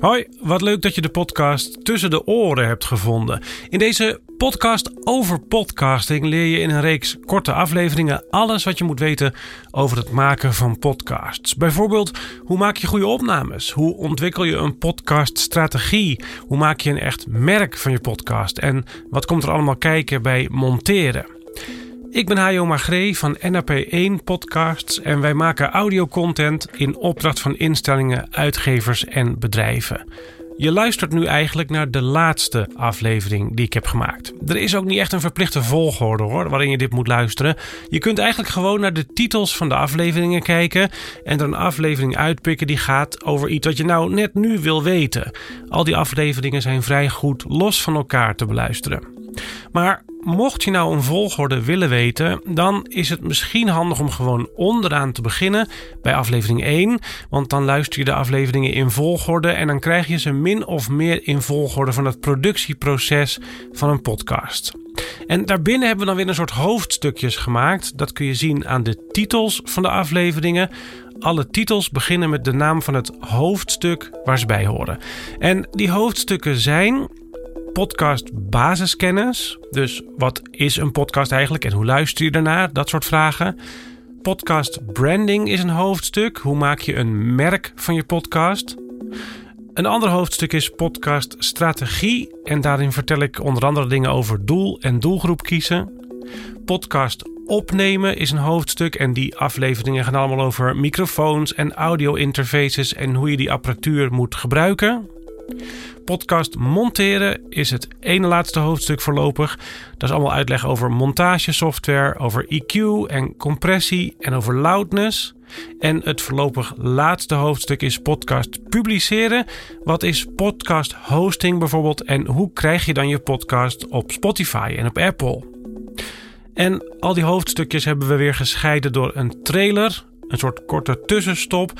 Hoi, wat leuk dat je de podcast Tussen de Oren hebt gevonden. In deze podcast over podcasting leer je in een reeks korte afleveringen alles wat je moet weten over het maken van podcasts. Bijvoorbeeld, hoe maak je goede opnames? Hoe ontwikkel je een podcaststrategie? Hoe maak je een echt merk van je podcast? En wat komt er allemaal kijken bij monteren? Ik ben Hajo Magree van NAP1 Podcasts en wij maken audiocontent in opdracht van instellingen, uitgevers en bedrijven. Je luistert nu eigenlijk naar de laatste aflevering die ik heb gemaakt. Er is ook niet echt een verplichte volgorde hoor, waarin je dit moet luisteren. Je kunt eigenlijk gewoon naar de titels van de afleveringen kijken en er een aflevering uitpikken die gaat over iets wat je nou net nu wil weten. Al die afleveringen zijn vrij goed los van elkaar te beluisteren. Maar mocht je nou een volgorde willen weten, dan is het misschien handig om gewoon onderaan te beginnen bij aflevering 1. Want dan luister je de afleveringen in volgorde en dan krijg je ze min of meer in volgorde van het productieproces van een podcast. En daarbinnen hebben we dan weer een soort hoofdstukjes gemaakt. Dat kun je zien aan de titels van de afleveringen. Alle titels beginnen met de naam van het hoofdstuk waar ze bij horen. En die hoofdstukken zijn podcast basiskennis. Dus wat is een podcast eigenlijk en hoe luister je ernaar? Dat soort vragen. Podcast branding is een hoofdstuk. Hoe maak je een merk van je podcast? Een ander hoofdstuk is podcast strategie. En daarin vertel ik onder andere dingen over doel en doelgroep kiezen. Podcast opnemen is een hoofdstuk. En die afleveringen gaan allemaal over microfoons en audio interfaces en hoe je die apparatuur moet gebruiken podcast monteren is het ene laatste hoofdstuk voorlopig. Dat is allemaal uitleg over montagesoftware, over EQ en compressie en over loudness. En het voorlopig laatste hoofdstuk is podcast publiceren. Wat is podcast hosting bijvoorbeeld en hoe krijg je dan je podcast op Spotify en op Apple? En al die hoofdstukjes hebben we weer gescheiden door een trailer, een soort korte tussenstop.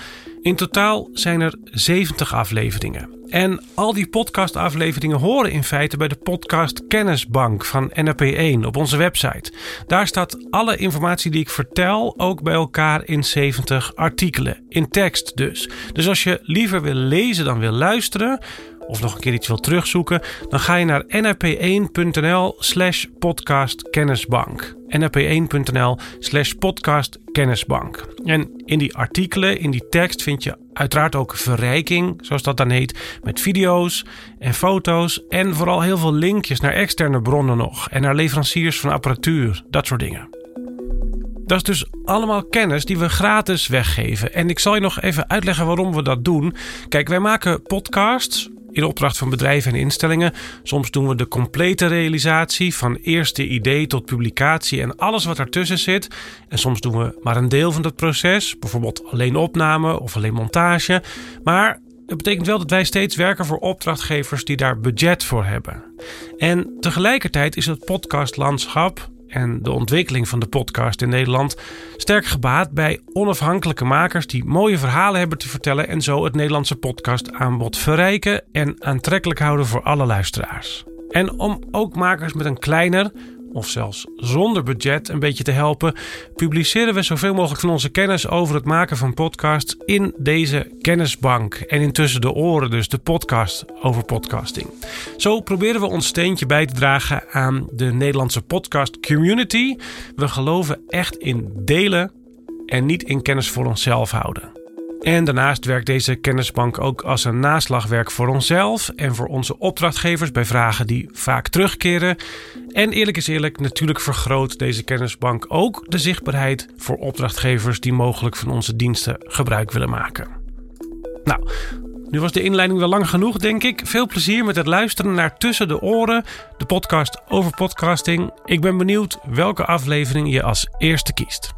In totaal zijn er 70 afleveringen. En al die podcastafleveringen horen in feite bij de podcast Kennisbank van NRP1 op onze website. Daar staat alle informatie die ik vertel ook bij elkaar in 70 artikelen, in tekst dus. Dus als je liever wil lezen dan wil luisteren, of nog een keer iets wil terugzoeken, dan ga je naar nrp1.nl slash podcastkennisbank. nrp1.nl slash podcastkennisbank. En in die artikelen, in die tekst vind je uiteraard ook verrijking, zoals dat dan heet, met video's en foto's en vooral heel veel linkjes naar externe bronnen nog en naar leveranciers van apparatuur, dat soort dingen. Dat is dus allemaal kennis die we gratis weggeven. En ik zal je nog even uitleggen waarom we dat doen. Kijk, wij maken podcasts in opdracht van bedrijven en instellingen. Soms doen we de complete realisatie van eerste idee tot publicatie en alles wat daartussen zit. En soms doen we maar een deel van dat proces, bijvoorbeeld alleen opname of alleen montage. Maar dat betekent wel dat wij steeds werken voor opdrachtgevers die daar budget voor hebben. En tegelijkertijd is het podcastlandschap en de ontwikkeling van de podcast in Nederland sterk gebaat bij onafhankelijke makers die mooie verhalen hebben te vertellen en zo het Nederlandse podcastaanbod verrijken en aantrekkelijk houden voor alle luisteraars. En om ook makers met een kleiner, of zelfs zonder budget een beetje te helpen, publiceren we zoveel mogelijk van onze kennis over het maken van podcasts in deze kennisbank. En intussen de oren, dus de podcast over podcasting. Zo proberen we ons steentje bij te dragen aan de Nederlandse podcast community. We geloven echt in delen en niet in kennis voor onszelf houden. En daarnaast werkt deze kennisbank ook als een naslagwerk voor onszelf en voor onze opdrachtgevers bij vragen die vaak terugkeren. En eerlijk is eerlijk, natuurlijk vergroot deze kennisbank ook de zichtbaarheid voor opdrachtgevers die mogelijk van onze diensten gebruik willen maken. Nou, nu was de inleiding wel lang genoeg, denk ik. Veel plezier met het luisteren naar Tussen de Oren, de podcast over podcasting. Ik ben benieuwd welke aflevering je als eerste kiest.